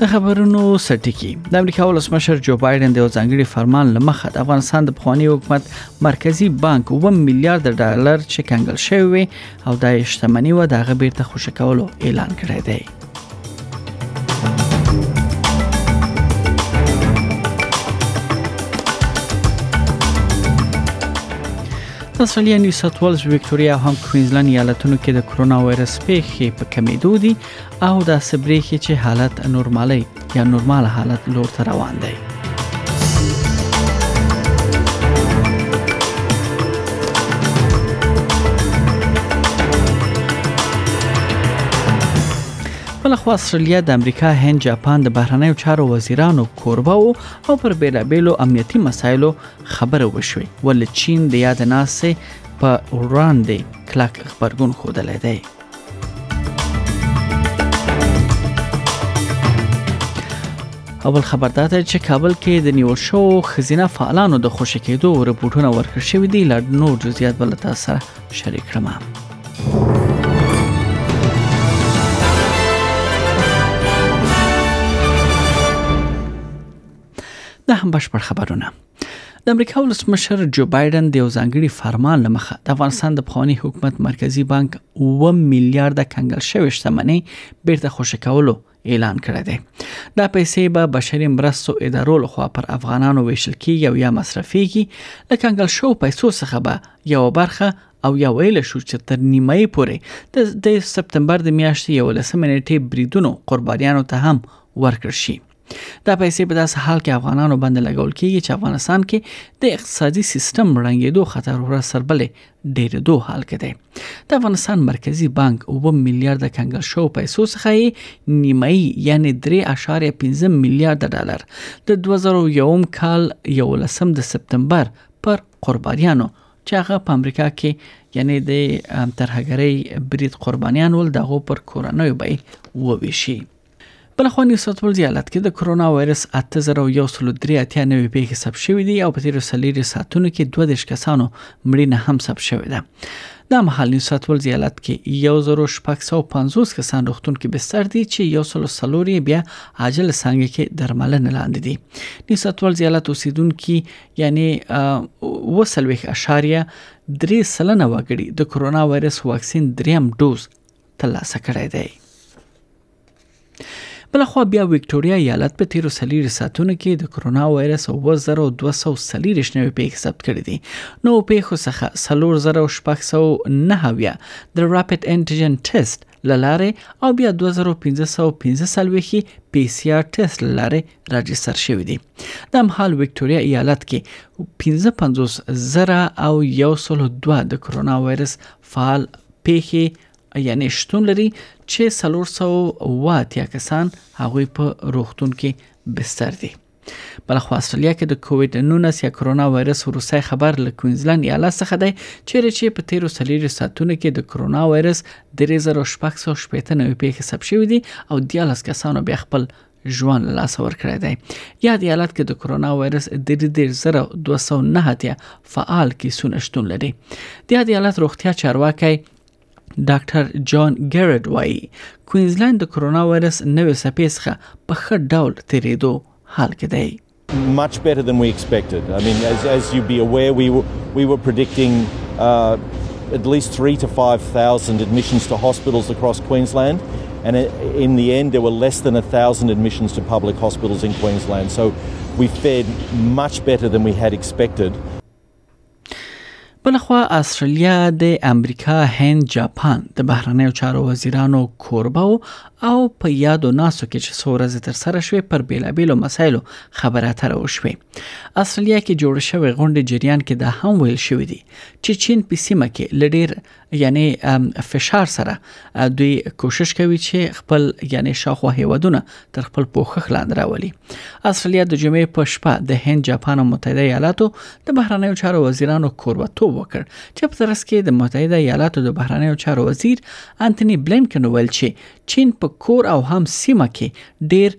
د خبرونو سرټکی د امریکا ولسمشر جو بایدن د یو ځانګړي فرمان لمخه د افغانستان د پخوانی حکومت مرکزی بانک 1 میلیارډ ډالر چې کنګل شوی او د شتمنۍ و د غبیر ته خوشی کولو اعلان کړی دی استرالیا نیو ساوت ویلز وکټوریا او هم کوینزلند ایالتونو کې د کرونا وایرس پیښې په کمیدو دي او داسې بریښي چې حالت نورمالي یا نورمال حالت لور ته روان دی بل خو استرالیا د امریکا هند جاپان د بهرنیو چارو وزیرانو کوربه وو او پر بیلابیلو امنیتي مسایلو خبره وشوي ول چین د یاد ناسې په وړاندې کلک خبرګون خوده لیدي اول خبر دا ده چې کابل کې د نیول شو خزینه فعالانو د خوشی کېدو رپورټونه ورکړ شوې دي لړ نور جزئیات بل تاسو سره شریک کړم دا هم بشپړ خبرونه د امریکا ولسمشر جو بایدن د یو ځانګړي فرمان لمخه د افغانستان د پخوانی حکومت مرکزی بانک 1 میلیارډ کنګل شوې شتمنۍ بیرته خوشی کولو اعلان کړی دی دا پیسې به بشري مرستو ادارو لخوا پر افغانانو ویشل کیږي او یا مصرفيږي لکه کنګل شو پیسو څخه به یو برخه او یا ویل شو چې تر نیمه پورې د سپتمبر د میاشتې 11 نیټه بریدونو قربانیانو ته هم ورکړ شي دا پیسې په داسې حال کې افغانانو باندې لګول کیږي چې افغانستان کې د اقتصادي سیستم ړنګېدو خطر ورځ سر بلې ډېرېدو حال کې دی د افغانستان مرکزی بانک اوه میلیارد کنګل شو پیسو څخه یې نیمایي یعنی 3.15 میلیارد ډالر د 2001 کال 11 د سپتمبر پر قربانیانو چې هغه په امریکا کې یعنی د ترهګرۍ برید قربانیان ول دغه پر کورنۍ به وویشي بل خو نیو ساوت ولز ایالت کې د کرونا وایرس 8013 اتیا نوې پیښې ثبت شوې دي او په تیرو سلیری ساعتونو کې 22 کسانو مړینه هم ثبت شوې ده دا مهال نیو ساوت ولز ایالت کې 1650 کسان روغتون کې بستر دي چې یو سل سلور بیا عاجل څنګه کې درملنه لاندې دي نیو ساوت ولز ایالت اوسیدونکو یعنی وسلويخ اشاریه درې سلنه وګړي د کرونا وایرس واکسین دریم ډوز ترلاسه کړی دی. بلخوا بیا وکټوریا ایالت په تیرو سلیری ساعتونو کې د کرونا وایرس 2240 نوې پیښې ثبت کړې دي نو پیښو څخه 3609 د راپټ انټیجن ټیسټ لاره او بیا 2515 پی سی آر ټیسټ لاره راجستر شوې دي د مهال وکټوریا ایالت کې 55 زره او 102 د کرونا وایرس فعال، پېښې یعنې شتون لري چې څلور سوه او اووه اتیا کسان هغوی په روغتون کې بستر دي. بلخوا استرالیا کې د کووید 19 یا کرونا وایرس وروستی خبر له کوینزلند ایالت څخه دی چیرې چې په تیرو سلیری ساعتونو کې د کرونا وایرس 3680 نوې پیښې ثبت شوې دي او 14 کسانو بیا خپل ژوند له لاسه ورکړی دی یاد ایالت کې د کرونا وایرس د 13209 فعال کیسونه شتون لري د یاد ایالت روغتیا چارواکي ډاکټر جان ګریډ وایي کوینزلند د کرونا وایرس نوې سپې څخه په خټ ډول تیریدو حال کې دی Much better than we expected. I mean, as, as you'd be aware, we were, we were predicting uh, at least three to 5,000 admissions to hospitals across Queensland. And in the end, there were less than 1,000 admissions to public hospitals in Queensland. So we fared much better than we had expected. بلخوا استرالیا د امریکا، هند، جاپان د بهرنیو چارو وزیرانو کوربه او په یادو ناسو کې چې څو ورځې تر سره شوې پر بیلابیلو مسایلو خبرې اترې وشوې. استرالیا کې جوړ شوی غونډې جریان کې دا هم ویل شوې دي چې چین په سیمه کې لډیر یعنی فشار سره دوی کوشش کوي چې خپل یعنی شاخوا هیوادونه تر خپل پوښښ لاندې راولي استرالیا د جمعې په شپه د هند جاپان او متحده ایالاتو د بهرنیو چارو وزیرانو کوربتوب وکړ چې په ترڅ کې د متحده ایالاتو د بهرنیو چارو وزیر انټونی بلینکن ویل چې چین په کور او هم سیمه کې ډیر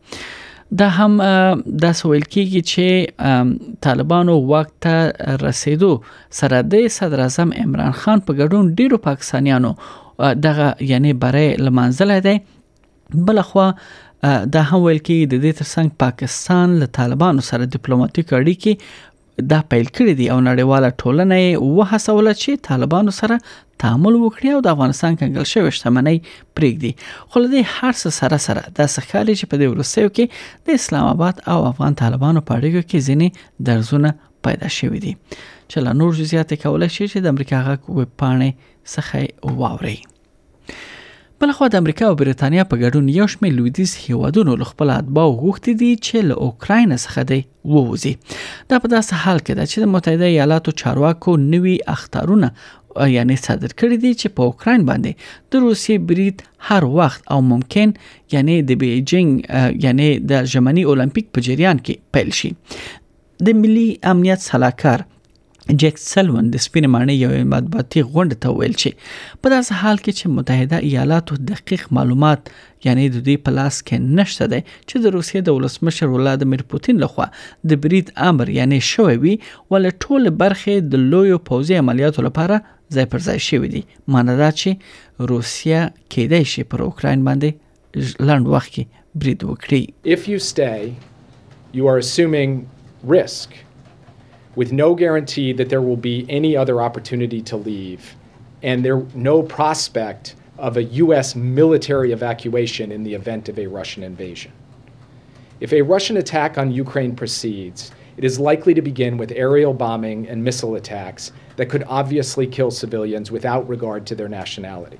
دا هم داسې ویل کیږي چې طالبانو واک ته رسیدو سره د صدر اعظم عمران خان په ګډون ډیرو پاکستانیانو دغه یعنی برای لمنځل دی بلخوا دا هم ویل کیږي د دې ترڅنګ پاکستان له طالبانو سره ډیپلوماټیک اړیکې دا پیل کړی دی او نړیواله ټولنه یې وهڅوله چې طالبانو سره تعامل وکړي او د افغانستان کنګل شوې شتمنۍ پرېږدي خو له دې هر څه سره سره دا سخالي چې په دې وروستیو کې د اسلام آباد او افغان طالبانو په اړیکو کې ځینې درزونه پیدا شوې دي چې له نور جزئیات کولای شي چې د امریکا غږ ویب پاڼې څخه واوري بلخوا د امریکا او بریتانیا په ګډون یو شمېر لویدیز هیوادونو له خپل اتباعو غوښتي دي چې له اوکراین څخه دی ووځي دا په داسې حال کې ده چې د متحده ایالاتو چارواکو نوي اختارونه یعنی صادر کړی دی چې په اوکراین باندې د روسیې برید هر وخت او ممکن یعنی د بیجینګ یعنی د ژمنی المپیک په جریان کې پیل شي د ملي امنیت صلاحکار جک سلون د سپین ماڼۍ یو مطبوعاتي غونډه ته ویل چې په داسې حال کې چې متحده ایالاتو دقیق معلومات یعنی د دوی په لاس کې نشته دی چې د روسیې د ولسمشر ولادمیر پوتین لخوا د برید امر یعنی شوی وي ول ټول برخه د لوی پوځي عملیاتو لپاره ځای پر ځای شوی دی مانه دا چې روسیه کېدای شي پر اوکرين باندې باندې لاند وخت کې برید وکړي if you stay you are assuming risk with no guarantee that there will be any other opportunity to leave, and there no prospect of a U.S. military evacuation in the event of a Russian invasion. If a Russian attack on Ukraine proceeds, it is likely to begin with aerial bombing and missile attacks that could obviously kill civilians without regard to their nationality.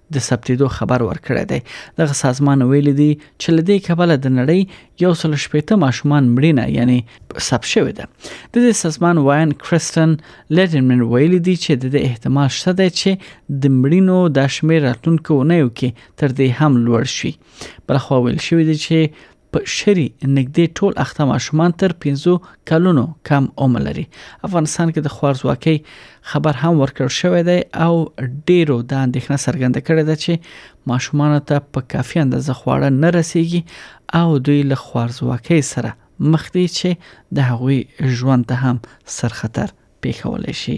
د ثبتېدو خبر ورکړی دی دغه سازمان ویلي دي چې له دې کبله د نړۍ یو سل شپېته ماشومان مړینه یعنی ثبت شوې ده د دې سازمان واین کریستن لیډنمن ویلي دي چې د دې احتمال شته دی چې د مړینو د شمیر راتلونکو اونیو کې تر دې هم لوړ شي بلخوا ویل شوی دی چې په شری نږدې ټول اخته ماشومان تر پنځو کلونو کم عمر لري افغانستان کې د خوارځواکۍ خبر هم ورکړ شوی دی او ډیرو د اندېښنه څرګنده کړې ده چې ماشومان ته په کافي اندازه خواړه نه رسیږي او دوی له خوارځواکۍ سره مخ دي چې د هغوی ژوند ته هم سر خطر پیښول شي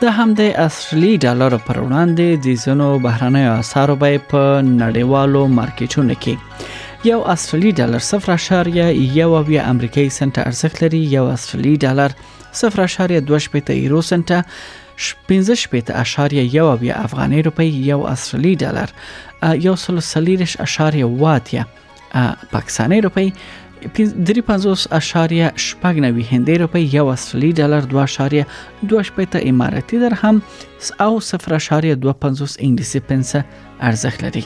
د همدې اصلي ډالرو پر وړاندې د ځینو بهرنیو اسعارو بیې په نړیوالو مارکیټونو کې یو اصلي ډالر 0.1 امریکایي سنت ارزښت لري یو اصلي ډالر 0.28 یورو سنت 15.1 افغاني روپی یو اصلي ډالر یو سل سلیرش اشاریه واتیا پاکستاني روپۍ 350.89 هندۍ روپۍ یو استرالی ډالر 2.28 اماراتي درهم او 0.25 انګلیسي پنسه ارزښت لري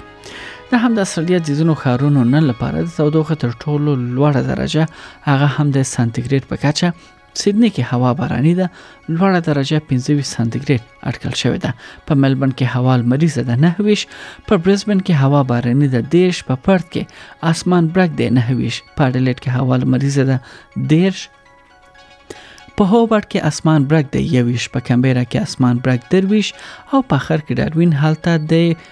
د هم د استرالیا ځینو ښارونو نن لپاره د تودوخې تر ټولو لوړه درجه هغه هم د سانتیګریډ په کچه سیدنی کې هوا باراني ده لوړه درجه 25 سانتیګریډ اټکل شوې ده په ملبن کې هوا لمریزه ده 29 په برزبن کې هوا باراني ده 10 په پرت کې اسمان برګ دی 29 په اډلیډ کې هوا لمریزه ده 10 په هوبرټ کې اسمان برګ دی 21 په کمبيرا کې اسمان برګ درويش او په خر کې ډاروین حالت دی